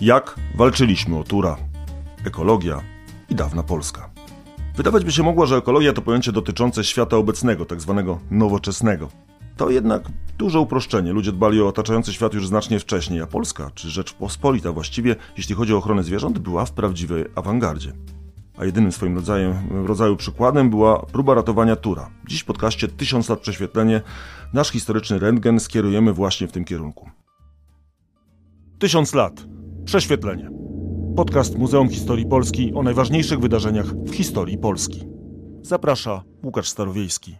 Jak walczyliśmy o Tura? Ekologia i dawna Polska. Wydawać by się mogło, że ekologia to pojęcie dotyczące świata obecnego, tak zwanego nowoczesnego. To jednak duże uproszczenie. Ludzie dbali o otaczający świat już znacznie wcześniej, a Polska, czy Rzeczpospolita właściwie, jeśli chodzi o ochronę zwierząt, była w prawdziwej awangardzie. A jedynym swoim rodzajem, rodzaju przykładem była próba ratowania Tura. Dziś w podcaście 1000 lat prześwietlenie nasz historyczny rentgen skierujemy właśnie w tym kierunku. 1000 lat. Prześwietlenie. Podcast Muzeum Historii Polski o najważniejszych wydarzeniach w historii Polski. Zaprasza Łukasz Starowiejski.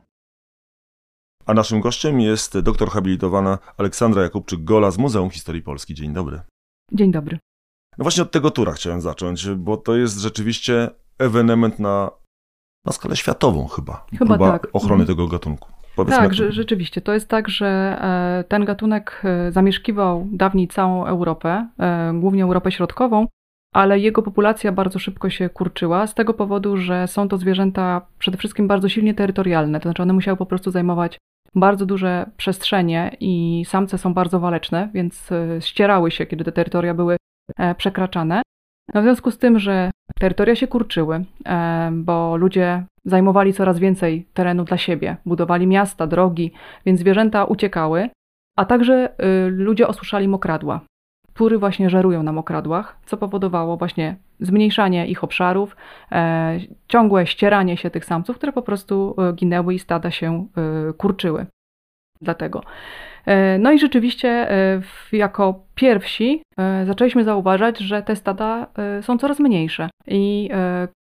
A naszym gościem jest doktor habilitowana Aleksandra Jakubczyk-Gola z Muzeum Historii Polski. Dzień dobry. Dzień dobry. No właśnie od tego tura chciałem zacząć, bo to jest rzeczywiście ewenement na, na skalę światową chyba. Chyba Próba tak. ochrony Mhm. tego gatunku. Powiedzmy, Tak, że, rzeczywiście. To jest tak, że e, ten gatunek e, zamieszkiwał dawniej całą Europę, e, głównie Europę Środkową, ale jego populacja bardzo szybko się kurczyła z tego powodu, że są to zwierzęta przede wszystkim bardzo silnie terytorialne, to znaczy one musiały po prostu zajmować bardzo duże przestrzenie i samce są bardzo waleczne, więc ścierały się, kiedy te terytoria były przekraczane. No w związku z tym, że terytoria się kurczyły, bo ludzie zajmowali coraz więcej terenu dla siebie, budowali miasta, drogi, więc zwierzęta uciekały, a także y, ludzie osuszali mokradła. Tury właśnie żerują na mokradłach, co powodowało właśnie zmniejszanie ich obszarów, e, ciągłe ścieranie się tych samców, które po prostu e, ginęły i stada się e, kurczyły. Dlatego. E, No i rzeczywiście e, jako pierwsi e, zaczęliśmy zauważać, że te stada są coraz mniejsze. I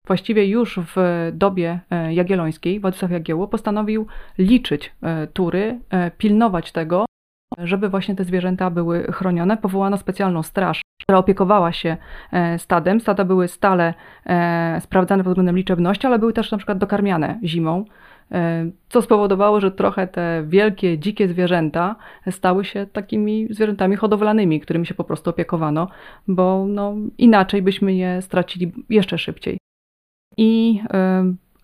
właściwie już w dobie jagiellońskiej Władysław Jagiełło postanowił liczyć tury, pilnować tego, żeby właśnie te zwierzęta były chronione. Powołano specjalną straż, która opiekowała się e, stadem. Stada były stale e, sprawdzane pod względem liczebności, ale były też na przykład dokarmiane zimą, e, co spowodowało, że trochę te wielkie, dzikie zwierzęta stały się takimi zwierzętami hodowlanymi, którymi się po prostu opiekowano, bo no, inaczej byśmy je stracili jeszcze szybciej. I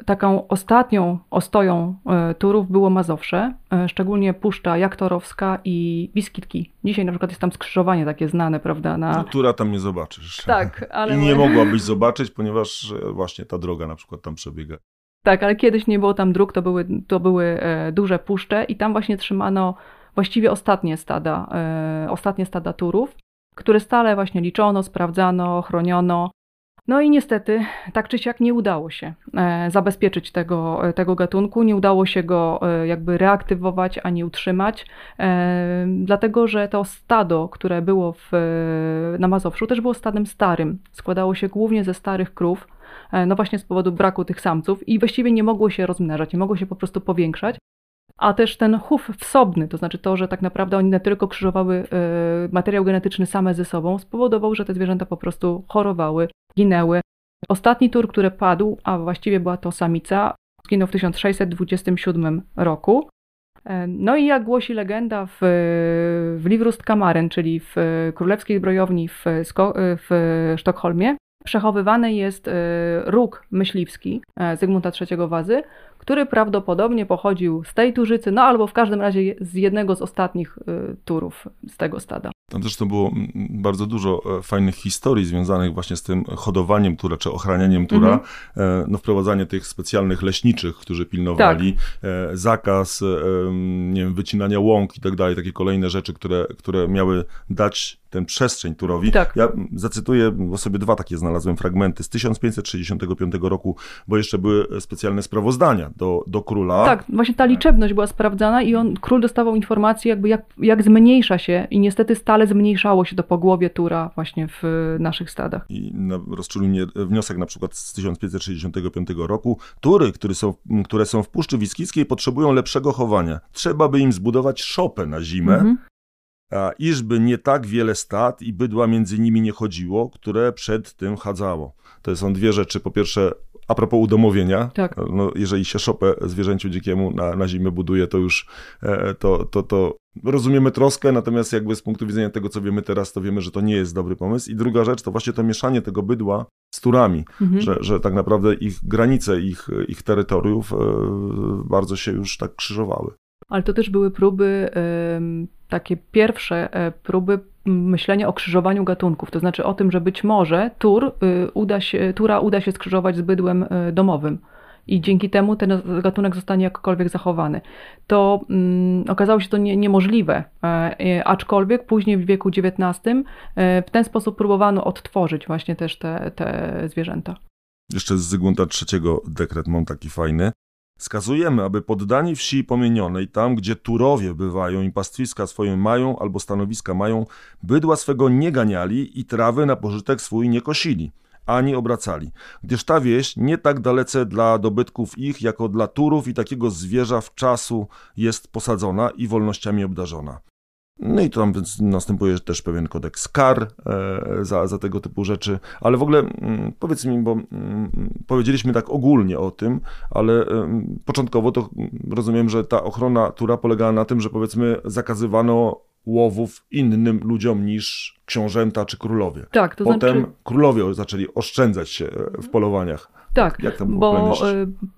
taką ostatnią ostoją e, turów było Mazowsze, e, szczególnie Puszcza Jaktorowska i Biskitki. Dzisiaj na przykład jest tam skrzyżowanie takie znane, prawda? Na... No, tura tam nie zobaczysz. Tak, ale I nie mogłabyś zobaczyć, ponieważ e, właśnie ta droga na przykład tam przebiega. Tak, ale kiedyś nie było tam dróg, to były, to były duże puszcze i tam właśnie trzymano właściwie ostatnie stada, ostatnie stada turów, które stale właśnie liczono, sprawdzano, chroniono. No i niestety, tak czy siak nie udało się e, zabezpieczyć tego, e, tego gatunku, nie udało się go e, jakby reaktywować ani utrzymać, dlatego że to stado, które było w, na Mazowszu, też było stadem starym. Składało się głównie ze starych krów, no właśnie z powodu braku tych samców i właściwie nie mogło się rozmnażać, nie mogło się po prostu powiększać. A też ten chów wsobny, to znaczy to, że tak naprawdę oni nie tylko krzyżowały e, materiał genetyczny same ze sobą, spowodował, że te zwierzęta po prostu chorowały, ginęły. Ostatni tur, który padł, a właściwie była to samica, zginął w 1627 roku. E, No i jak głosi legenda, w, w Livrustkamaren, czyli w królewskiej zbrojowni w, w Sztokholmie, przechowywany jest e, róg myśliwski Zygmunta III Wazy, który prawdopodobnie pochodził z tej turzycy, no albo w każdym razie z jednego z ostatnich e, turów z tego stada. Tam zresztą było mm, bardzo dużo e, fajnych historii związanych właśnie z tym hodowaniem tura, czy ochranianiem tura. Mhm. E, No, wprowadzanie tych specjalnych leśniczych, którzy pilnowali, Tak. e, zakaz nie wiem, wycinania łąk i tak dalej, takie kolejne rzeczy, które, które miały dać tę przestrzeń turowi. Tak. Ja zacytuję, bo sobie dwa takie znalazłem fragmenty z 1565 roku, bo jeszcze były specjalne sprawozdania do, do króla. Tak, właśnie ta liczebność była sprawdzana i on, król dostawał informację jakby jak, jak zmniejsza się i niestety stale zmniejszało się to pogłowie tura właśnie w e, naszych stadach. I na, rozczulił mnie wniosek na przykład z 1565 roku. Tury, które są, które są w Puszczy Wiskickiej, potrzebują lepszego chowania. Trzeba by im zbudować szopę na zimę, Mhm. Iżby nie tak wiele stad i bydła między nimi nie chodziło, które przed tym chadzało. To są dwie rzeczy. Po pierwsze, a propos udomowienia, Tak. no, jeżeli się szopę zwierzęciu dzikiemu na, na zimę buduje, to już e, to, to, to rozumiemy troskę, natomiast jakby z punktu widzenia tego, co wiemy teraz, to wiemy, że to nie jest dobry pomysł. I druga rzecz to właśnie to mieszanie tego bydła z turami, Mhm. że, że tak naprawdę ich granice, ich, ich terytoriów e, bardzo się już tak krzyżowały. Ale to też były próby, takie pierwsze e, próby myślenia o krzyżowaniu gatunków, to znaczy o tym, że być może tur y, uda się, tura uda się skrzyżować z bydłem y, domowym i dzięki temu ten gatunek zostanie jakkolwiek zachowany. To um, okazało się to nie, niemożliwe, e, e, aczkolwiek później w wieku XIX e, w ten sposób próbowano odtworzyć właśnie też te, te zwierzęta. Jeszcze z Zygmunta III dekret mam taki fajny. Skazujemy, aby poddani wsi pomienionej, tam gdzie turowie bywają i pastwiska swoje mają albo stanowiska mają, bydła swego nie ganiali i trawy na pożytek swój nie kosili, ani obracali, gdyż ta wieś nie tak dalece dla dobytków ich, jako dla turów i takiego zwierza w czasu jest posadzona i wolnościami obdarzona. No i tam następuje też pewien kodeks kar e, za, za tego typu rzeczy, ale w ogóle mm, powiedz mi, bo mm, powiedzieliśmy tak ogólnie o tym, ale początkowo to rozumiem, że ta ochrona tura polegała na tym, że powiedzmy zakazywano łowów innym ludziom niż książęta czy królowie. Tak, to Potem znaczy... królowie zaczęli oszczędzać się w polowaniach. Tak, bo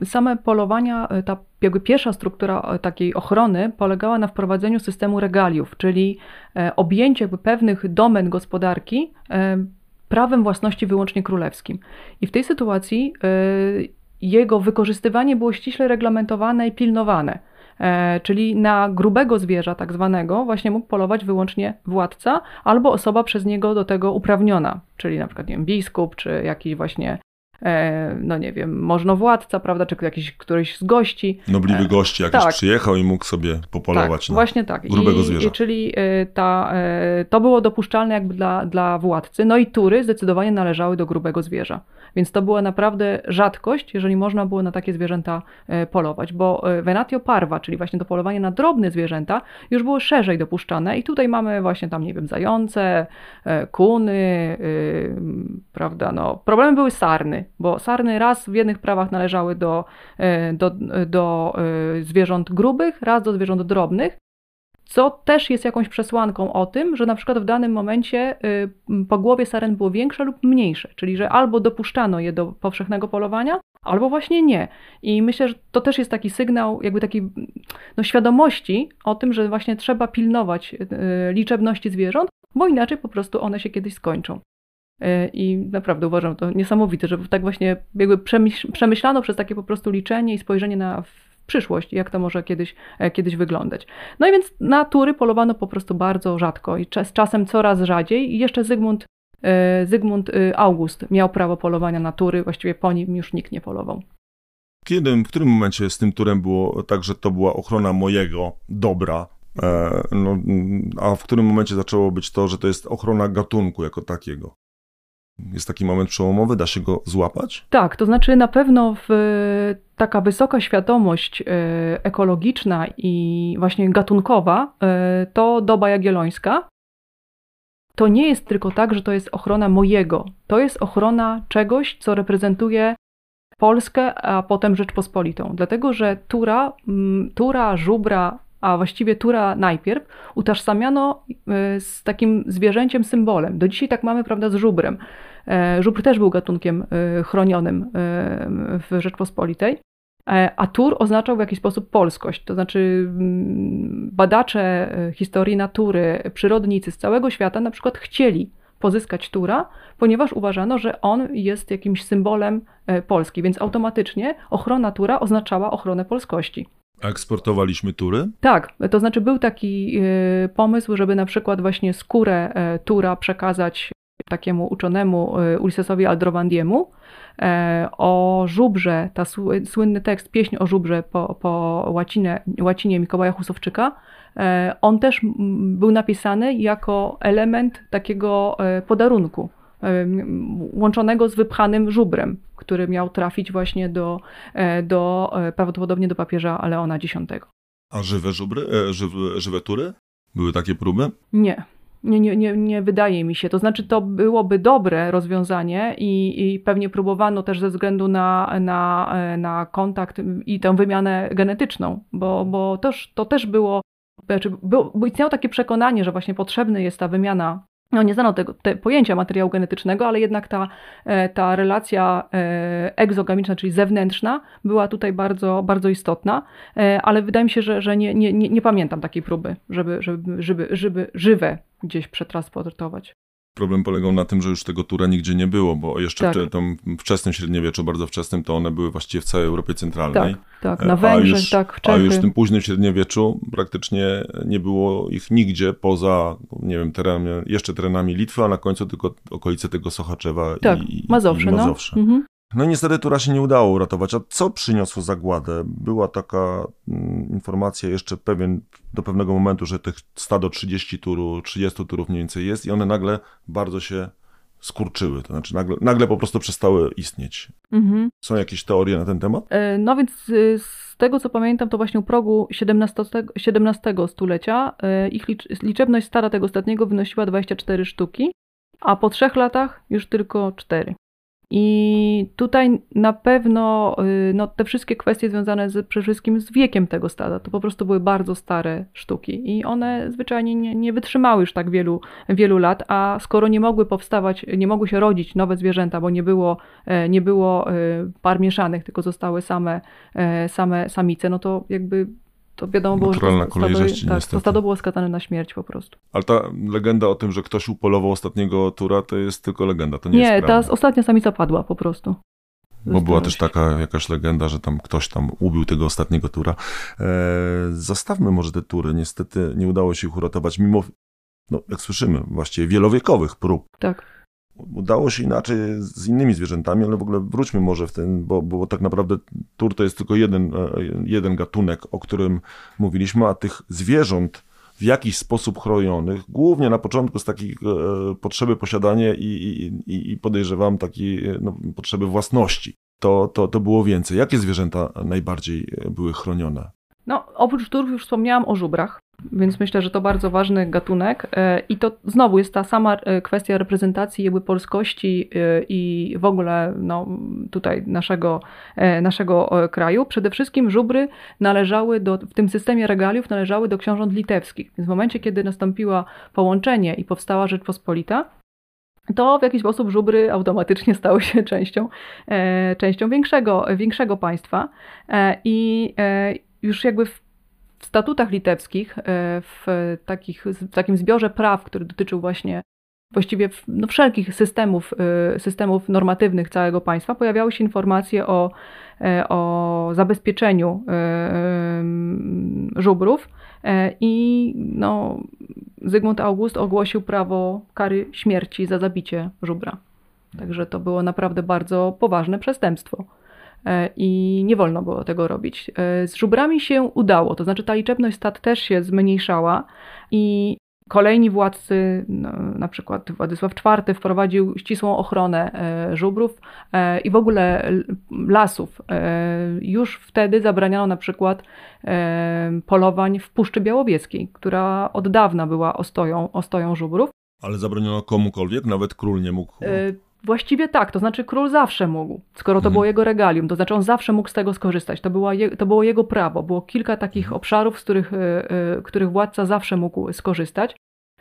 y, same polowania, y, ta jakby pierwsza struktura y, takiej ochrony polegała na wprowadzeniu systemu regaliów, czyli e, objęcie jakby pewnych domen gospodarki e, prawem własności wyłącznie królewskim. I w tej sytuacji e, jego wykorzystywanie było ściśle reglamentowane i pilnowane. Czyli na grubego zwierza, tak zwanego, właśnie mógł polować wyłącznie władca albo osoba przez niego do tego uprawniona, czyli na przykład nie wiem, biskup, czy jakiś właśnie E, no nie wiem, możnowładca, prawda, czy jakiś któryś z gości. Nobliwy e, gości jakiś tak. przyjechał i mógł sobie popolować tak, na właśnie tak. grubego I, zwierza. I, czyli e, ta, to było dopuszczalne jakby dla, dla władcy. No i tury zdecydowanie należały do grubego zwierza. Więc to była naprawdę rzadkość, jeżeli można było na takie zwierzęta polować, bo venatio parva, czyli właśnie to polowanie na drobne zwierzęta, już było szerzej dopuszczane i tutaj mamy właśnie tam, nie wiem, zające, kuny, prawda, no, problemem były sarny, bo sarny raz w jednych prawach należały do, e, do, do e, zwierząt grubych, raz do zwierząt drobnych, co też jest jakąś przesłanką o tym, że na przykład w danym momencie e, po głowie saren było większe lub mniejsze, czyli że albo dopuszczano je do powszechnego polowania, albo właśnie nie. I myślę, że to też jest taki sygnał, jakby takiej no, świadomości o tym, że właśnie trzeba pilnować liczebności zwierząt, bo inaczej po prostu one się kiedyś skończą. E, I naprawdę uważam to niesamowite, że tak właśnie jakby przemyślano przez takie po prostu liczenie i spojrzenie na przyszłość, jak to może kiedyś, e, kiedyś wyglądać. No i więc na tury polowano po prostu bardzo rzadko i z czasem coraz rzadziej. I jeszcze Zygmunt, e, Zygmunt August miał prawo polowania na tury, właściwie po nim już nikt nie polował. Kiedy, w którym momencie z tym turem było tak, że to była ochrona mojego dobra, no, a w którym momencie zaczęło być to, że to jest ochrona gatunku jako takiego? Jest taki moment przełomowy, da się go złapać? Tak, to znaczy na pewno w, taka wysoka świadomość e, ekologiczna i właśnie gatunkowa e, to doba jagiellońska. To nie jest tylko tak, że to jest ochrona mojego. To jest ochrona czegoś, co reprezentuje Polskę, a potem Rzeczpospolitą. Dlatego, że Tura, Tura, Żubra, a właściwie Tura najpierw, utożsamiano e, z takim zwierzęciem, symbolem. Do dzisiaj tak mamy, prawda, z żubrem. E, żubr też był gatunkiem e, chronionym w Rzeczpospolitej. A tur oznaczał w jakiś sposób polskość, to znaczy mm, badacze historii natury, przyrodnicy z całego świata na przykład chcieli pozyskać tura, ponieważ uważano, że on jest jakimś symbolem Polski, więc automatycznie ochrona tura oznaczała ochronę polskości. A eksportowaliśmy tury? Tak, to znaczy był taki y, pomysł, żeby na przykład właśnie skórę e, tura przekazać takiemu uczonemu y, Ulysesowi Aldrowandiemu. E, o żubrze, ta słynny tekst, pieśń o żubrze po, po łacinę, łacinie Mikołaja Husowczyka, e, on też był napisany jako element takiego podarunku łączonego z wypchanym żubrem, który miał trafić właśnie do, e, do e, prawdopodobnie do papieża Leona X. A żywe żubry, e, żywe, żywe tury? Były takie próby? Nie. Nie, nie, nie, nie wydaje mi się. To znaczy, to byłoby dobre rozwiązanie i, i pewnie próbowano też ze względu na, na, na kontakt i tę wymianę genetyczną, bo, bo też, to też było, znaczy, było, istniało takie przekonanie, że właśnie potrzebna jest ta wymiana no nie znano tego te pojęcia materiału genetycznego, ale jednak ta, e, ta relacja e, egzogamiczna, czyli zewnętrzna, była tutaj bardzo, bardzo istotna, e, ale wydaje mi się, że, że nie, nie, nie, pamiętam takiej próby, żeby, żeby, żeby, żeby żywe gdzieś przetransportować. Problem polegał na tym, że już tego tura nigdzie nie było, bo jeszcze Tak. w tym wczesnym średniowieczu, bardzo wczesnym, to one były właściwie w całej Europie Centralnej. Tak, tak, E, na a Węgrzech, już- tak, w A Czechy. już w tym późnym średniowieczu praktycznie nie było ich nigdzie poza, nie wiem, terenami, jeszcze terenami Litwy, a na końcu tylko okolice tego Sochaczewa tak, i, i, Mazowsze, i no. Mazowsze. Mhm. No i niestety tura się nie udało uratować. A co przyniosło zagładę? Była taka informacja jeszcze pewien, do pewnego momentu, że tych stado 30 turu, 30 turów mniej więcej jest i one nagle bardzo się skurczyły. To znaczy nagle, nagle po prostu przestały istnieć. Mhm. Są jakieś teorie na ten temat? E, No więc y, z tego co pamiętam, to właśnie u progu XVII, XVII stulecia e, ich licz, liczebność stara tego ostatniego wynosiła 24 sztuki, a po trzech latach już tylko 4. I tutaj na pewno y, no, te wszystkie kwestie związane z, przede wszystkim z wiekiem tego stada, to po prostu były bardzo stare sztuki i one zwyczajnie nie, nie wytrzymały już tak wielu, wielu lat, a skoro nie mogły powstawać, nie mogły się rodzić nowe zwierzęta, bo nie było, e, nie było e, par mieszanych, tylko zostały same, e, same samice, no to jakby to wiadomo było, że Naturalna to kolej stado, tak, niestety. to stado było skazane na śmierć po prostu. Ale ta legenda o tym, że ktoś upolował ostatniego tura, to jest tylko legenda, to nie, Nie, jest ta prawda. ostatnia samica padła po prostu. Bo była też taka jakaś legenda, że tam ktoś tam ubił tego ostatniego tura. E, zostawmy może te tury. Niestety nie udało się ich uratować, mimo, no, jak słyszymy, właściwie wielowiekowych prób. Tak. Udało się inaczej z innymi zwierzętami, ale w ogóle wróćmy może w ten, bo, bo tak naprawdę tur to jest tylko jeden, e, jeden gatunek, o którym mówiliśmy, a tych zwierząt w jakiś sposób chronionych, głównie na początku z takiej e, potrzeby posiadania i, i, i- podejrzewam takiej no, potrzeby własności. To, to, to było więcej. Jakie zwierzęta najbardziej były chronione? No, oprócz turów już wspomniałam o żubrach, więc myślę, że to bardzo ważny gatunek. E, i to znowu jest ta sama e, kwestia reprezentacji jakby polskości e, i w ogóle no, tutaj naszego, naszego kraju. Przede wszystkim żubry należały do, w tym systemie regaliów należały do książąt litewskich, więc w momencie, kiedy nastąpiło połączenie i powstała Rzeczpospolita, to w jakiś sposób żubry automatycznie stały się częścią, częścią większego, większego państwa. I już jakby w statutach litewskich, e, w, takich, w takim zbiorze praw, który dotyczył właśnie właściwie w- no, wszelkich systemów, e, systemów normatywnych całego państwa, pojawiały się informacje o, e, o zabezpieczeniu żubrów i no, Zygmunt August ogłosił prawo kary śmierci za zabicie żubra. Także to było naprawdę bardzo poważne przestępstwo. E, I nie wolno było tego robić. E, Z żubrami się udało, to znaczy ta liczebność stad też się zmniejszała i kolejni władcy, no, na przykład Władysław IV wprowadził ścisłą ochronę e, żubrów i w ogóle lasów. Już wtedy zabraniano na przykład polowań w Puszczy Białowieskiej, która od dawna była ostoją, ostoją żubrów. Ale zabroniono komukolwiek, nawet król nie mógł. Właściwie tak, to znaczy król zawsze mógł, skoro to Mhm. było jego regalium, to znaczy on zawsze mógł z tego skorzystać. To, była je, to było jego prawo. Było kilka takich Mhm. obszarów, z których, e, e, których władca zawsze mógł skorzystać.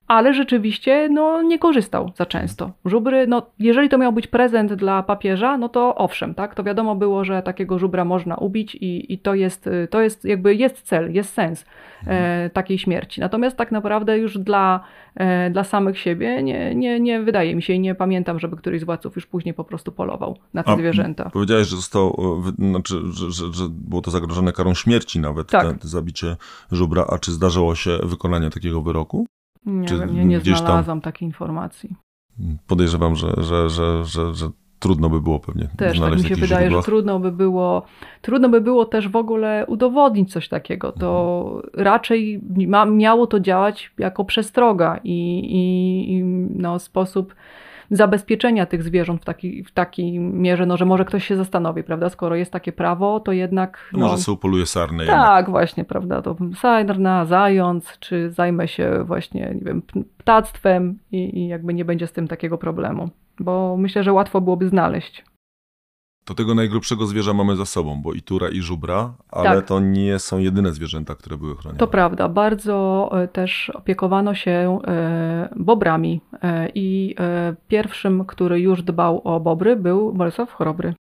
Ale rzeczywiście no, nie korzystał za często. Żubry, no, jeżeli to miał być prezent dla papieża, no to owszem, tak, to wiadomo było, że takiego żubra można ubić i, i to, jest, y, to jest jakby jest cel, jest sens e, takiej śmierci. Natomiast tak naprawdę już dla, e, dla samych siebie nie, nie, nie wydaje mi się i nie pamiętam, żeby któryś z władców już później po prostu polował na te A, zwierzęta. Powiedziałeś, że został, e, znaczy, że, że, że było to zagrożone karą śmierci nawet, Tak. te, te zabicie żubra. A czy zdarzyło się wykonanie takiego wyroku? Nie czy wiem, nie, nie gdzieś tam- znalazłam takiej informacji. Podejrzewam, że, że, że, że, że trudno by było pewnie Też tak znaleźć mi w się wydaje, że trudno by było, trudno by było też w ogóle udowodnić coś takiego. To raczej ma, miało to działać jako przestroga i, i, i no, sposób zabezpieczenia tych zwierząt w takiej w takiej mierze, no, że może ktoś się zastanowi, prawda? Skoro jest takie prawo, to jednak. No, No, może sobie upoluje jednak. tak, właśnie, prawda? To sarna, zając, czy zajmę się właśnie, nie wiem, ptactwem i, i jakby nie będzie z tym takiego problemu. Bo myślę, że łatwo byłoby znaleźć. To tego najgrubszego zwierza mamy za sobą, bo i tura, i żubra, ale Tak. to nie są jedyne zwierzęta, które były chronione. To prawda, bardzo e, też opiekowano się e, bobrami e, i pierwszym, który już dbał o bobry był Bolesław Chrobry.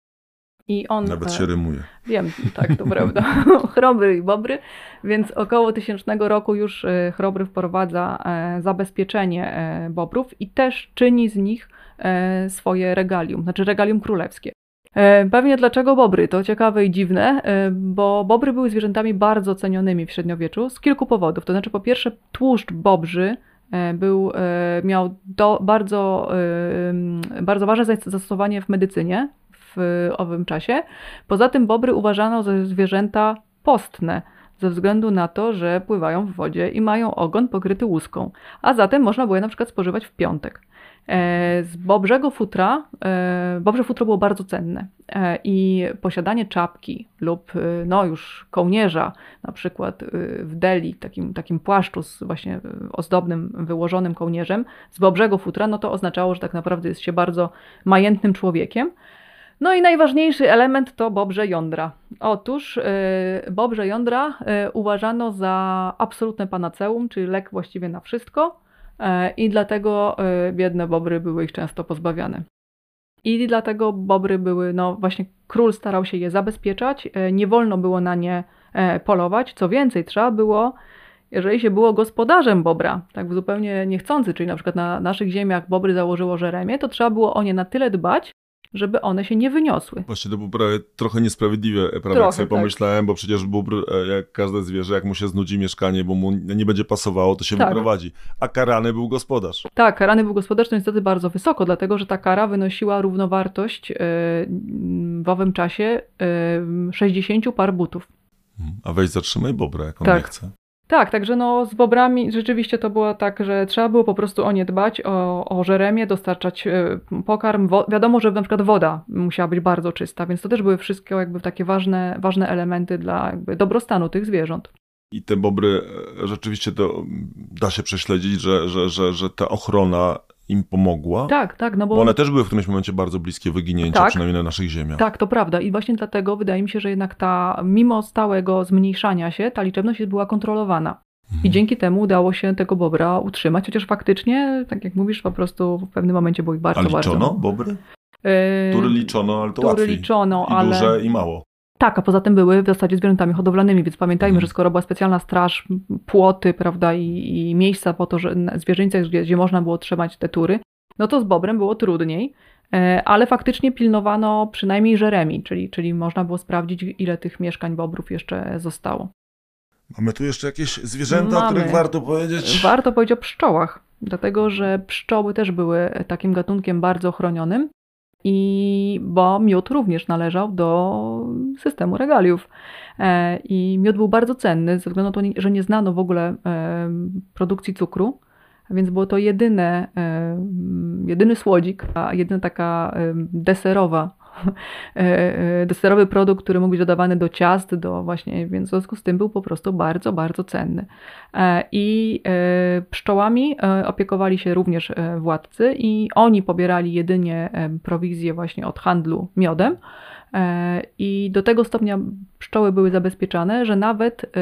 I on, Nawet się rymuje. Wiem, tak, to prawda. Chrobry i bobry, więc około tysięcznego roku już Chrobry wprowadza zabezpieczenie bobrów i też czyni z nich swoje regalium, znaczy regalium królewskie. E, Pewnie dlaczego bobry? To ciekawe i dziwne, e, bo bobry były zwierzętami bardzo cenionymi w średniowieczu z kilku powodów. To znaczy, po pierwsze, tłuszcz bobrzy e, był, miał do, bardzo, bardzo ważne zastosowanie w medycynie w owym czasie. Poza tym bobry uważano za zwierzęta postne, ze względu na to, że pływają w wodzie i mają ogon pokryty łuską, a zatem można było je na przykład spożywać w piątek. E, Z bobrzego futra, e, bobrze futro było bardzo cenne e, i posiadanie czapki lub no już kołnierza, na przykład w Delhi, takim, takim płaszczu z właśnie ozdobnym, wyłożonym kołnierzem z bobrzego futra, no to oznaczało, że tak naprawdę jest się bardzo majętnym człowiekiem. No i najważniejszy element to bobrze jądra. Otóż bobrze jądra uważano za absolutne panaceum, czyli lek właściwie na wszystko i dlatego yy, biedne bobry były ich często pozbawiane. I dlatego bobry były, no właśnie król starał się je zabezpieczać, yy, nie wolno było na nie polować. Co więcej, trzeba było, jeżeli się było gospodarzem bobra, tak zupełnie niechcący, czyli na przykład na naszych ziemiach bobry założyło żeremię, to trzeba było o nie na tyle dbać, żeby one się nie wyniosły. Właśnie to było prawie trochę niesprawiedliwe, prawda? Trochę, jak sobie tak. pomyślałem, bo przecież bóbr, e, jak każde zwierzę, jak mu się znudzi mieszkanie, bo mu nie będzie pasowało, to się Tak. wyprowadzi. A karany był gospodarz. Tak, karany był gospodarczy niestety bardzo wysoko, dlatego że ta kara wynosiła równowartość yy, w owym czasie yy, 60 par butów. Mhm. A weź zatrzymaj bobra, jak on Tak. nie chce. Tak, także no z bobrami rzeczywiście to było tak, że trzeba było po prostu o nie dbać, o, o żeremię, dostarczać yy, pokarm. Wo- wiadomo, że na przykład woda musiała być bardzo czysta, więc to też były wszystkie jakby takie ważne, ważne elementy dla jakby dobrostanu tych zwierząt. I te bobry, e, rzeczywiście to mm, da się prześledzić, że, że, że, że ta ochrona im pomogła. Tak, tak, no bo... Bo one też były w którymś momencie bardzo bliskie wyginięcia, Tak. przynajmniej na naszych ziemiach. Tak, to prawda. I właśnie dlatego wydaje mi się, że jednak ta, mimo stałego zmniejszania się, ta liczebność była kontrolowana. I Mhm. dzięki temu udało się tego bobra utrzymać, chociaż faktycznie, tak jak mówisz, po prostu w pewnym momencie było ich bardzo, A liczono bardzo. bobry? Yy, Tury liczono, ale to tury łatwiej. liczono, I ale... duże, i mało. Tak, a poza tym były w zasadzie zwierzętami hodowlanymi, więc pamiętajmy, Mhm. że skoro była specjalna straż, płoty, prawda, i, i miejsca po to, że na zwierzyńcach, gdzie, gdzie można było trzymać te tury, no to z bobrem było trudniej, e, ale faktycznie pilnowano przynajmniej żeremi, czyli, czyli można było sprawdzić, ile tych mieszkań bobrów jeszcze zostało. Mamy tu jeszcze jakieś zwierzęta, o Mamy. których warto powiedzieć? Warto powiedzieć o pszczołach, dlatego że pszczoły też były takim gatunkiem bardzo chronionym. I bo miód również należał do systemu regaliów. E, I miód był bardzo cenny, ze względu na to, że nie znano w ogóle e, produkcji cukru, więc było to jedyne, e, jedyny słodzik, a jedyna taka deserowa, deserowy produkt, który mógł być dodawany do ciast, do właśnie, więc w związku z tym był po prostu bardzo, bardzo cenny. E, I e, pszczołami e, opiekowali się również e, władcy i oni pobierali jedynie e, prowizję właśnie od handlu miodem. E, I do tego stopnia pszczoły były zabezpieczane, że nawet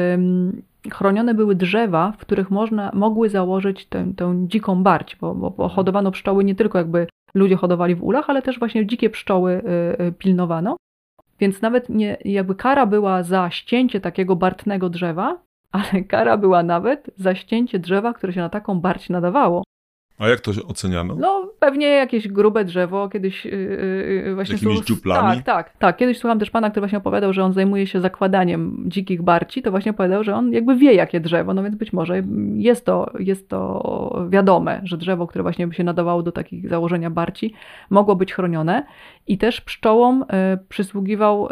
chronione były drzewa, w których można, mogły założyć tę, tę dziką barć, bo, bo, bo hodowano pszczoły nie tylko jakby ludzie hodowali w ulach, ale też właśnie dzikie pszczoły y, y, pilnowano. Więc nawet nie, jakby kara była za ścięcie takiego bartnego drzewa, ale kara była nawet za ścięcie drzewa, które się na taką barć nadawało. A jak to oceniano? No, pewnie jakieś grube drzewo, kiedyś yy, yy, właśnie... Jakimiś słuch- dziuplami? Tak, tak, tak. Kiedyś słucham też pana, który właśnie opowiadał, że on zajmuje się zakładaniem dzikich barci, to właśnie opowiadał, że on jakby wie, jakie drzewo, no więc być może jest to, jest to wiadome, że drzewo, które właśnie by się nadawało do takich założenia barci, mogło być chronione i też pszczołom y, przysługiwał y,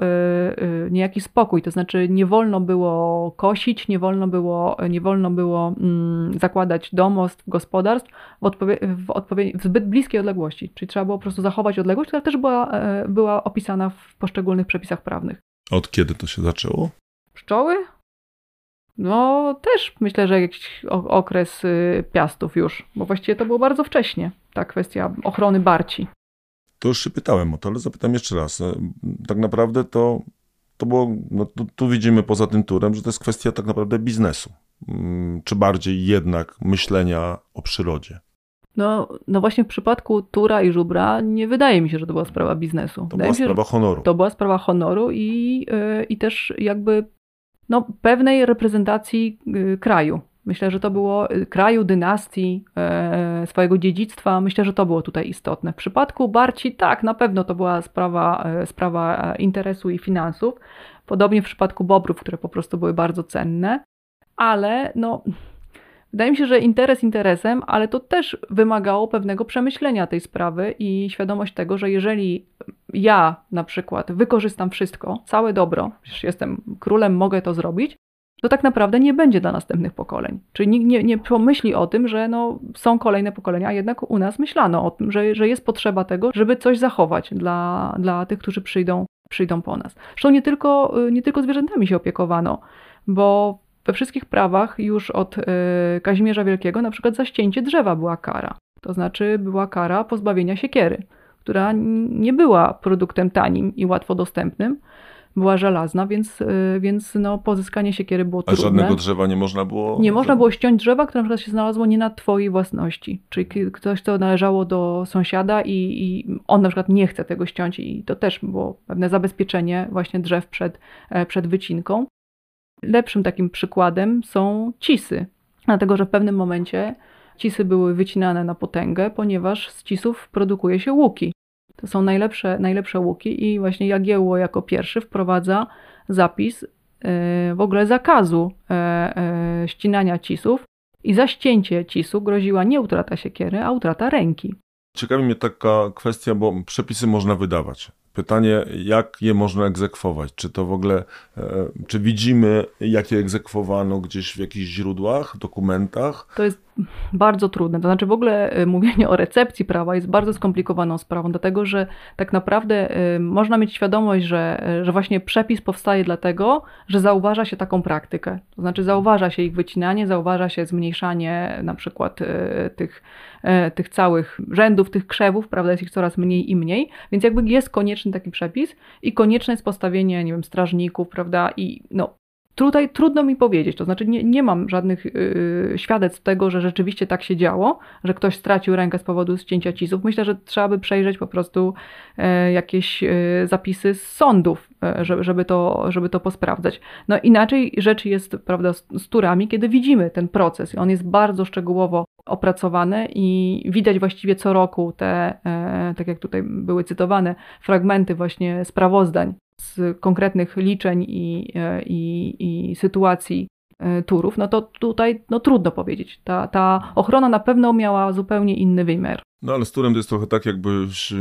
y, niejaki spokój, to znaczy nie wolno było kosić, nie wolno było, nie wolno było mm, zakładać domostw, gospodarstw w, odpowie- w, odpowie- w zbyt bliskiej odległości, czyli trzeba było po prostu zachować odległość, która też była, e, była opisana w poszczególnych przepisach prawnych. Od kiedy to się zaczęło? Pszczoły? No też myślę, że jakiś okres piastów już, bo właściwie to było bardzo wcześnie, ta kwestia ochrony barci. To już się pytałem o to, ale zapytam jeszcze raz. E, tak naprawdę to, to było, no tu, tu widzimy poza tym turem, że to jest kwestia tak naprawdę biznesu. Mm, czy bardziej jednak myślenia o przyrodzie? No, no właśnie w przypadku Tura i Żubra nie wydaje mi się, że to była sprawa biznesu. To wydaje była sprawa się, honoru. To była sprawa honoru i, yy, i też jakby no, pewnej reprezentacji yy, kraju. Myślę, że to było y, kraju, dynastii, e, swojego dziedzictwa. Myślę, że to było tutaj istotne. W przypadku Barci, tak, na pewno to była sprawa, e, sprawa e, interesu i finansów. Podobnie w przypadku Bobrów, które po prostu były bardzo cenne. Ale no, wydaje mi się, że interes interesem, ale to też wymagało pewnego przemyślenia tej sprawy i świadomość tego, że jeżeli ja na przykład wykorzystam wszystko, całe dobro, przecież jestem królem, mogę to zrobić, to tak naprawdę nie będzie dla następnych pokoleń. Czyli nikt nie, nie pomyśli o tym, że no, są kolejne pokolenia, a jednak u nas myślano o tym, że, że jest potrzeba tego, żeby coś zachować dla, dla tych, którzy przyjdą, przyjdą po nas. Zresztą nie tylko, nie tylko zwierzętami się opiekowano, bo we wszystkich prawach już od y, Kazimierza Wielkiego na przykład za ścięcie drzewa była kara. To znaczy była kara pozbawienia siekiery, która nie była produktem tanim i łatwo dostępnym, była żelazna, więc, y, więc no, pozyskanie siekiery było trudne. A żadnego drzewa nie można było? Nie można było ściąć drzewa, które na przykład się znalazło nie na twojej własności. Czyli ktoś, co należało do sąsiada i, i on na przykład nie chce tego ściąć i to też było pewne zabezpieczenie właśnie drzew przed, e, przed wycinką. Lepszym takim przykładem są cisy, dlatego że w pewnym momencie cisy były wycinane na potęgę, ponieważ z cisów produkuje się łuki. To są najlepsze, najlepsze łuki i właśnie Jagiełło jako pierwszy wprowadza zapis e, w ogóle zakazu e, e, ścinania cisów i za ścięcie cisu groziła nie utrata siekiery, a utrata ręki. Ciekawi mnie taka kwestia, bo przepisy można wydawać. Pytanie, jak je można egzekwować? Czy to w ogóle, czy widzimy, jak je egzekwowano gdzieś w jakichś źródłach, dokumentach? To jest bardzo trudne. To znaczy w ogóle y, mówienie o recepcji prawa jest bardzo skomplikowaną sprawą, dlatego że tak naprawdę y, można mieć świadomość, że, y, że właśnie przepis powstaje dlatego, że zauważa się taką praktykę. To znaczy zauważa się ich wycinanie, zauważa się zmniejszanie na przykład tych, tych całych rzędów, tych krzewów, prawda, jest ich coraz mniej i mniej, więc jakby jest konieczny taki przepis i konieczne jest postawienie, nie wiem, strażników, prawda, i no, Tutaj trudno mi powiedzieć, to znaczy nie, nie mam żadnych yy, świadectw tego, że rzeczywiście tak się działo, że ktoś stracił rękę z powodu ścięcia cizów. Myślę, że trzeba by przejrzeć po prostu yy, jakieś yy, zapisy z sądów, y, żeby, żeby, to, żeby to posprawdzać. No inaczej rzecz jest prawda, z, z turami, kiedy widzimy ten proces. On jest bardzo szczegółowo opracowany i widać właściwie co roku te, tak jak tutaj były cytowane, fragmenty właśnie sprawozdań z konkretnych liczeń i, e, i, i sytuacji e, turów, no to tutaj no, trudno powiedzieć. Ta, ta ochrona na pewno miała zupełnie inny wymiar. No ale z turem to jest trochę tak, jakbyś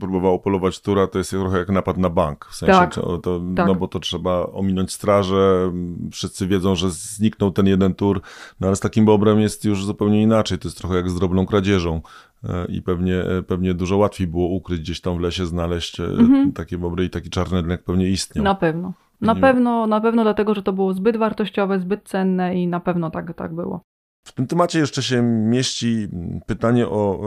próbowało polować tura, to jest trochę jak napad na bank. W sensie, tak, to, tak. No bo to trzeba ominąć strażę, wszyscy wiedzą, że zniknął ten jeden tur, no ale z takim bobrem jest już zupełnie inaczej. To jest trochę jak z drobną kradzieżą. E, i pewnie, e, pewnie dużo łatwiej było ukryć gdzieś tam w lesie, znaleźć e, mhm. takie bobry i taki czarny rynek pewnie istniał. Na pewno. Na pewno, na pewno dlatego, że to było zbyt wartościowe, zbyt cenne i na pewno tak, tak było. W tym temacie jeszcze się mieści pytanie o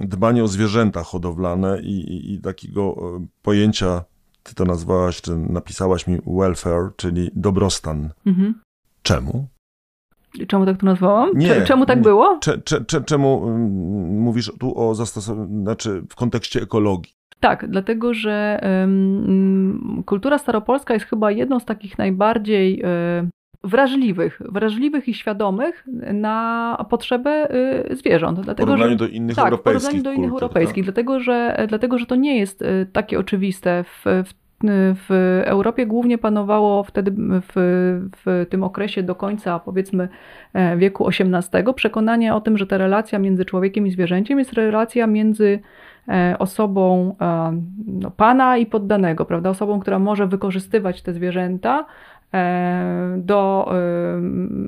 dbanie o zwierzęta hodowlane i, i, i takiego pojęcia, ty to nazwałaś, czy napisałaś mi welfare, czyli dobrostan. Mhm. Czemu? Czemu tak to nazwałam? Nie, czemu tak było? Cze, cze, cze, czemu mm, mówisz tu o zastosowaniu, znaczy w kontekście ekologii? Tak, dlatego że um, kultura staropolska jest chyba jedną z takich najbardziej um, wrażliwych, wrażliwych i świadomych na potrzeby zwierząt. Dlatego, w porównaniu że, do innych tak, europejskich. W porównaniu do innych kultur, europejskich, tak? dlatego, że, dlatego że to nie jest y, takie oczywiste w, w w Europie głównie panowało wtedy w, w tym okresie do końca powiedzmy e, wieku XVIII przekonanie o tym, że ta relacja między człowiekiem i zwierzęciem jest relacja między e, osobą e, no, pana i poddanego, prawda? Osobą, która może wykorzystywać te zwierzęta do,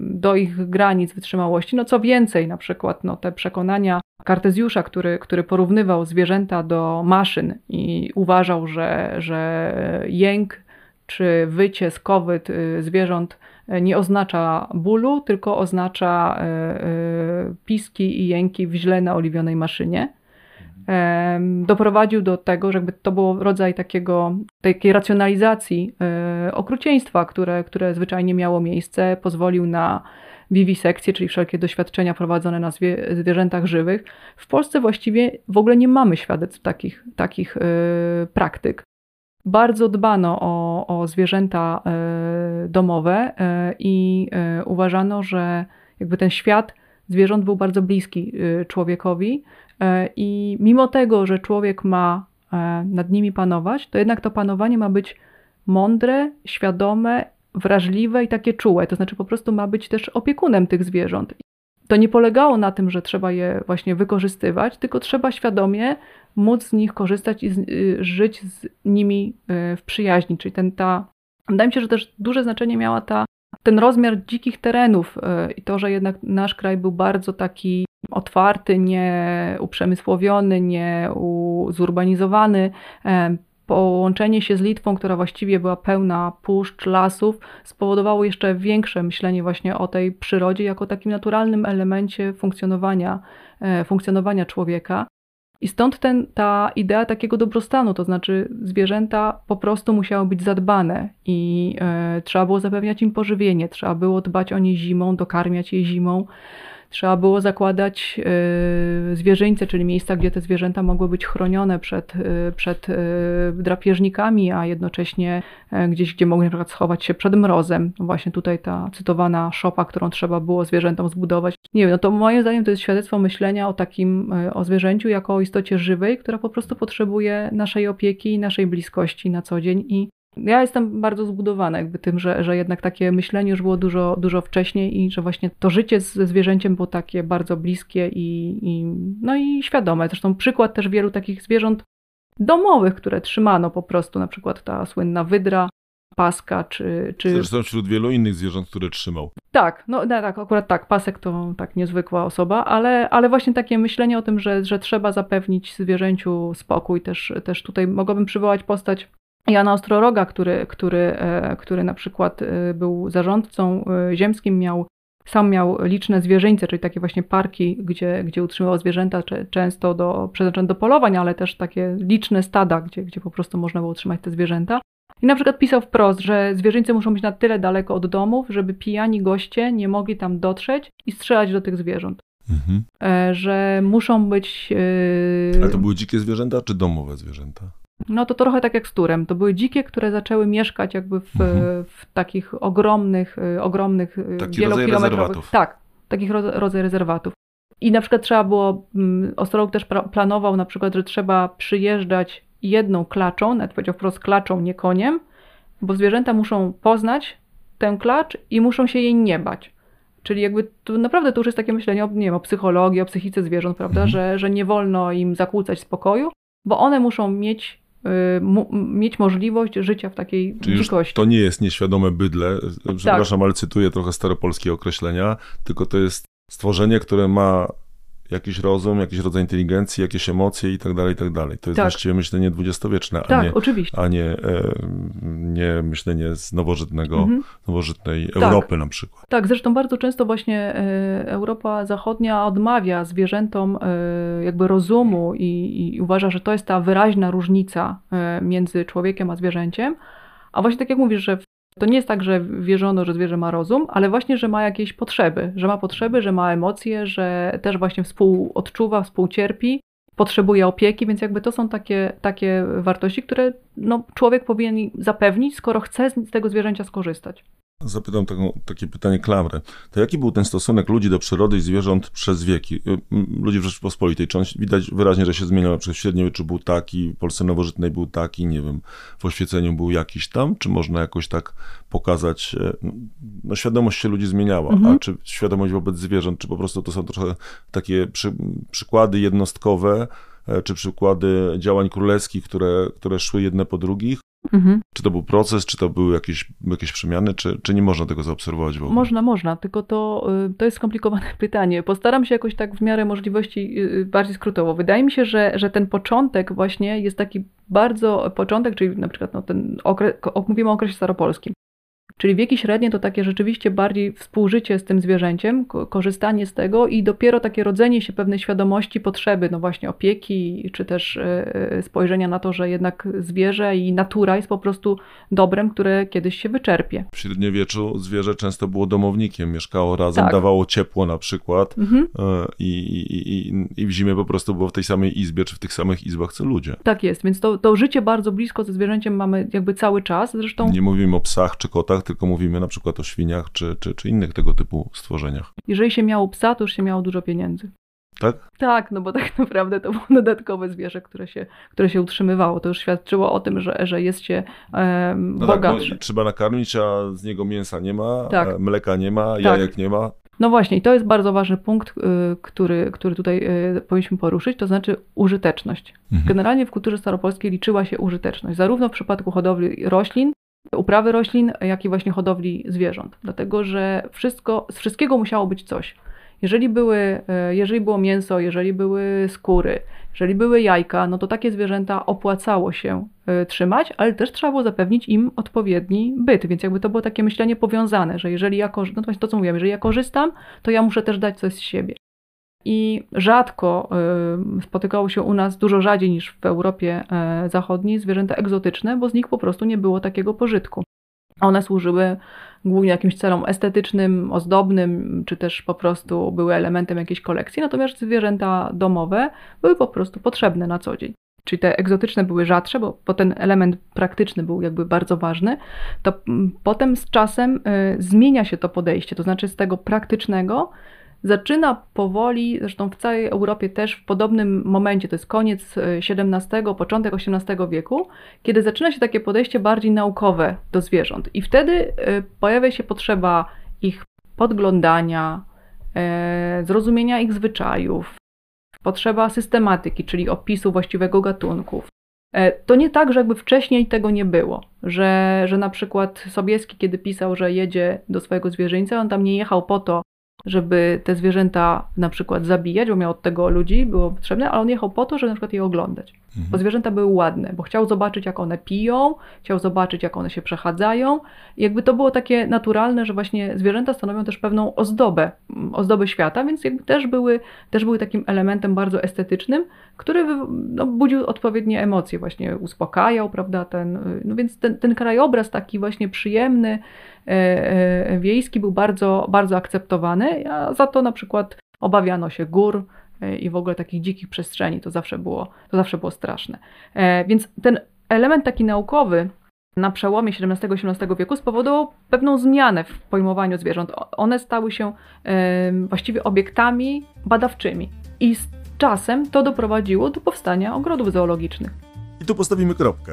do ich granic wytrzymałości. No co więcej, na przykład no, te przekonania Kartezjusza, który, który porównywał zwierzęta do maszyn i uważał, że, że jęk czy wycie, skowyt y, zwierząt nie oznacza bólu, tylko oznacza piski i jęki w źle naoliwionej maszynie. Doprowadził do tego, że jakby to było rodzaj takiego, takiej racjonalizacji okrucieństwa, które, które zwyczajnie miało miejsce, pozwolił na wiwisekcje, czyli wszelkie doświadczenia prowadzone na zwie, zwierzętach żywych. W Polsce właściwie w ogóle nie mamy świadectw takich, takich yy, praktyk. Bardzo dbano o, o zwierzęta yy, domowe i uważano, że jakby ten świat zwierząt był bardzo bliski człowiekowi i mimo tego, że człowiek ma nad nimi panować, to jednak to panowanie ma być mądre, świadome wrażliwe i takie czułe, to znaczy po prostu ma być też opiekunem tych zwierząt. To nie polegało na tym, że trzeba je właśnie wykorzystywać, tylko trzeba świadomie móc z nich korzystać i z, y, żyć z nimi y, w przyjaźni. Czyli ten, ta, wydaje mi się, że też duże znaczenie miała ta, ten rozmiar dzikich terenów y, i to, że jednak nasz kraj był bardzo taki otwarty, nie uprzemysłowiony, nie zurbanizowany połączenie się z Litwą, która właściwie była pełna puszcz, lasów, spowodowało jeszcze większe myślenie właśnie o tej przyrodzie jako takim naturalnym elemencie funkcjonowania, e, funkcjonowania człowieka. I stąd ten, ta idea takiego dobrostanu, to znaczy zwierzęta po prostu musiały być zadbane i e, trzeba było zapewniać im pożywienie, trzeba było dbać o nie zimą, dokarmiać je zimą. Trzeba było zakładać y, zwierzyńce, czyli miejsca, gdzie te zwierzęta mogły być chronione przed, y, przed y, drapieżnikami, a jednocześnie gdzieś, gdzie mogły na przykład schować się przed mrozem. Właśnie tutaj ta cytowana szopa, którą trzeba było zwierzętom zbudować. Nie wiem, no to moim zdaniem to jest świadectwo myślenia o takim, o zwierzęciu jako o istocie żywej, która po prostu potrzebuje naszej opieki i naszej bliskości na co dzień i ja jestem bardzo zbudowana jakby tym, że, że jednak takie myślenie już było dużo, dużo wcześniej i że właśnie to życie ze zwierzęciem było takie bardzo bliskie i, i, no i świadome. Zresztą przykład też wielu takich zwierząt domowych, które trzymano po prostu, na przykład ta słynna wydra, paska, czy... czy... Zresztą wśród wielu innych zwierząt, które trzymał. Tak, no, no tak, akurat tak, pasek to tak niezwykła osoba, ale, ale właśnie takie myślenie o tym, że, że trzeba zapewnić zwierzęciu spokój, też, też tutaj mogłabym przywołać postać Jana Ostroroga, który, który, e, który na przykład e, był zarządcą e, ziemskim, miał, sam miał liczne zwierzyńce, czyli takie właśnie parki, gdzie, gdzie utrzymywał zwierzęta, często do, przeznaczone do polowań, ale też takie liczne stada, gdzie, gdzie po prostu można było utrzymać te zwierzęta. I na przykład pisał wprost, że zwierzyńce muszą być na tyle daleko od domów, żeby pijani goście nie mogli tam dotrzeć i strzelać do tych zwierząt. Mhm. Że muszą być. Yy... Ale to były dzikie zwierzęta czy domowe zwierzęta? No to trochę tak jak z turem. To były dzikie, które zaczęły mieszkać jakby w, mhm. w takich ogromnych, y, ogromnych, y, Taki wielokilometrowych. Tak, takich rodzaj rezerwatów. I na przykład trzeba było, mm, Ostrolog też planował na przykład, że trzeba przyjeżdżać jedną klaczą, nawet powiedział wprost klaczą, nie koniem, bo zwierzęta muszą poznać tę klacz i muszą się jej nie bać. Czyli jakby naprawdę to już jest takie myślenie o, nie wiem, o psychologii, o psychice zwierząt, prawda, mhm. że, że nie wolno im zakłócać spokoju, bo one muszą mieć mieć możliwość życia w takiej Czyli dzikości. To nie jest nieświadome bydle, przepraszam, tak. ale cytuję trochę staropolskie określenia, tylko to jest stworzenie, które ma jakiś rozum, jakiś rodzaj inteligencji, jakieś emocje i tak dalej, i tak dalej. To jest tak. właściwie myślenie dwudziestowieczne, tak, a, nie, oczywiście. a nie, e, nie myślenie z nowożytnego, mhm. nowożytnej tak. Europy na przykład. Tak, zresztą bardzo często właśnie e, Europa Zachodnia odmawia zwierzętom e, jakby rozumu i, i uważa, że to jest ta wyraźna różnica między człowiekiem a zwierzęciem. A właśnie tak jak mówisz, że to nie jest tak, że wierzono, że zwierzę ma rozum, ale właśnie, że ma jakieś potrzeby, że ma potrzeby, że ma emocje, że też właśnie współodczuwa, współcierpi, potrzebuje opieki, więc jakby to są takie, takie wartości, które no, człowiek powinien zapewnić, skoro chce z tego zwierzęcia skorzystać. Zapytam taką, takie pytanie klamrę. To jaki był ten stosunek ludzi do przyrody i zwierząt przez wieki? Y, ludzi w Rzeczypospolitej, czy on widać wyraźnie, że się zmieniał, na przykład w średniowieczu był taki, w Polsce nowożytnej był taki, nie wiem, w oświeceniu był jakiś tam, czy można jakoś tak pokazać, e, no świadomość się ludzi zmieniała, mhm. a czy świadomość wobec zwierząt, czy po prostu to są trochę takie przy, przykłady jednostkowe, e, czy przykłady działań królewskich, które, które szły jedne po drugich, Mhm. Czy to był proces, czy to były jakieś, jakieś przemiany, czy, czy nie można tego zaobserwować w ogóle? Można, można, tylko to, y, to jest skomplikowane pytanie. Postaram się jakoś tak w miarę możliwości y, y, bardziej skrótowo. Wydaje mi się, że, że ten początek właśnie jest taki bardzo początek, czyli na przykład no, ten okres, mówimy o okresie staropolskim. Czyli wieki średnie to takie rzeczywiście bardziej współżycie z tym zwierzęciem, korzystanie z tego i dopiero takie rodzenie się pewnej świadomości potrzeby, no właśnie opieki, czy też e, e, spojrzenia na to, że jednak zwierzę i natura jest po prostu dobrem, które kiedyś się wyczerpie. W średniowieczu zwierzę często było domownikiem, mieszkało razem, tak. dawało ciepło na przykład mhm. E, i, i, i, i w zimie po prostu było w tej samej izbie, czy w tych samych izbach co ludzie. Tak jest, więc to, to życie bardzo blisko ze zwierzęciem mamy jakby cały czas. Zresztą... Nie mówimy o psach czy kotach, tylko mówimy na przykład o świniach czy, czy, czy innych tego typu stworzeniach. Jeżeli się miało psa, to już się miało dużo pieniędzy. Tak? Tak, no bo tak naprawdę to było dodatkowe zwierzę, które się, które się utrzymywało. To już świadczyło o tym, że, że jest się um, no bogatszy. Tak, trzeba nakarmić, a z niego mięsa nie ma, tak. mleka nie ma, tak. jajek nie ma. No właśnie, i to jest bardzo ważny punkt, y, który, który tutaj y, powinniśmy poruszyć, to znaczy użyteczność. Mhm. Generalnie w kulturze staropolskiej liczyła się użyteczność, zarówno w przypadku hodowli roślin, uprawy roślin, jak i właśnie hodowli zwierząt. Dlatego, że wszystko, z wszystkiego musiało być coś. Jeżeli, były, e, jeżeli było mięso, jeżeli były skóry, jeżeli były jajka, no to takie zwierzęta opłacało się e, trzymać, ale też trzeba było zapewnić im odpowiedni byt, więc jakby to było takie myślenie powiązane, że jeżeli ja, no to to co jeżeli ja korzystam, to ja muszę też dać coś z siebie. I rzadko e, spotykało się u nas, dużo rzadziej niż w Europie Zachodniej, zwierzęta egzotyczne, bo z nich po prostu nie było takiego pożytku. One służyły głównie jakimś celom estetycznym, ozdobnym, czy też po prostu były elementem jakiejś kolekcji, natomiast zwierzęta domowe były po prostu potrzebne na co dzień. Czyli te egzotyczne były rzadsze, bo, bo ten element praktyczny był jakby bardzo ważny, to potem z czasem y, zmienia się to podejście, to znaczy z tego praktycznego zaczyna powoli, zresztą w całej Europie też w podobnym momencie, to jest koniec XVII, e, początek XVIII wieku, kiedy zaczyna się takie podejście bardziej naukowe do zwierząt. I wtedy e, pojawia się potrzeba ich podglądania, e, zrozumienia ich zwyczajów, potrzeba systematyki, czyli opisu właściwego gatunków. To nie tak, że jakby wcześniej tego nie było, że, że na przykład Sobieski, kiedy pisał, że jedzie do swojego zwierzyńca, on tam nie jechał po to, żeby te zwierzęta na przykład zabijać, bo miał od tego ludzi, było potrzebne, ale on jechał po to, żeby na przykład je oglądać. Mhm. Bo zwierzęta były ładne, bo chciał zobaczyć, jak one piją, chciał zobaczyć, jak one się przechadzają. I jakby to było takie naturalne, że właśnie zwierzęta stanowią też pewną ozdobę, ozdobę świata, więc jakby też były, też były takim elementem bardzo estetycznym, który no, budził odpowiednie emocje, właśnie uspokajał, prawda, ten, no więc ten, ten krajobraz taki właśnie przyjemny, e, e, wiejski był bardzo, bardzo akceptowany, a za to na przykład obawiano się gór, i w ogóle takich dzikich przestrzeni. To zawsze było, to zawsze było straszne. Więc ten element taki naukowy na przełomie XVII-XVIII wieku spowodował pewną zmianę w pojmowaniu zwierząt. One stały się właściwie obiektami badawczymi. I z czasem to doprowadziło do powstania ogrodów zoologicznych. I tu postawimy kropkę.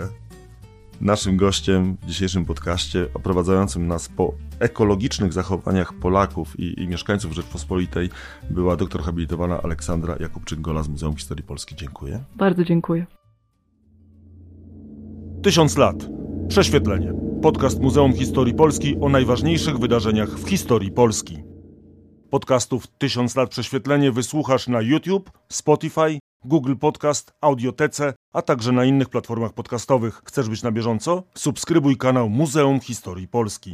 Naszym gościem w dzisiejszym podcaście, oprowadzającym nas po ekologicznych zachowaniach Polaków i, i mieszkańców Rzeczpospolitej, była doktor habilitowana Aleksandra Jakubczyk-Gola z Muzeum Historii Polski. Dziękuję. Bardzo dziękuję. Tysiąc lat. Prześwietlenie. Podcast Muzeum Historii Polski o najważniejszych wydarzeniach w historii Polski. Podcastów Tysiąc lat prześwietlenie wysłuchasz na YouTube, Spotify, Google Podcast, Audiotece, a także na innych platformach podcastowych. Chcesz być na bieżąco? Subskrybuj kanał Muzeum Historii Polski.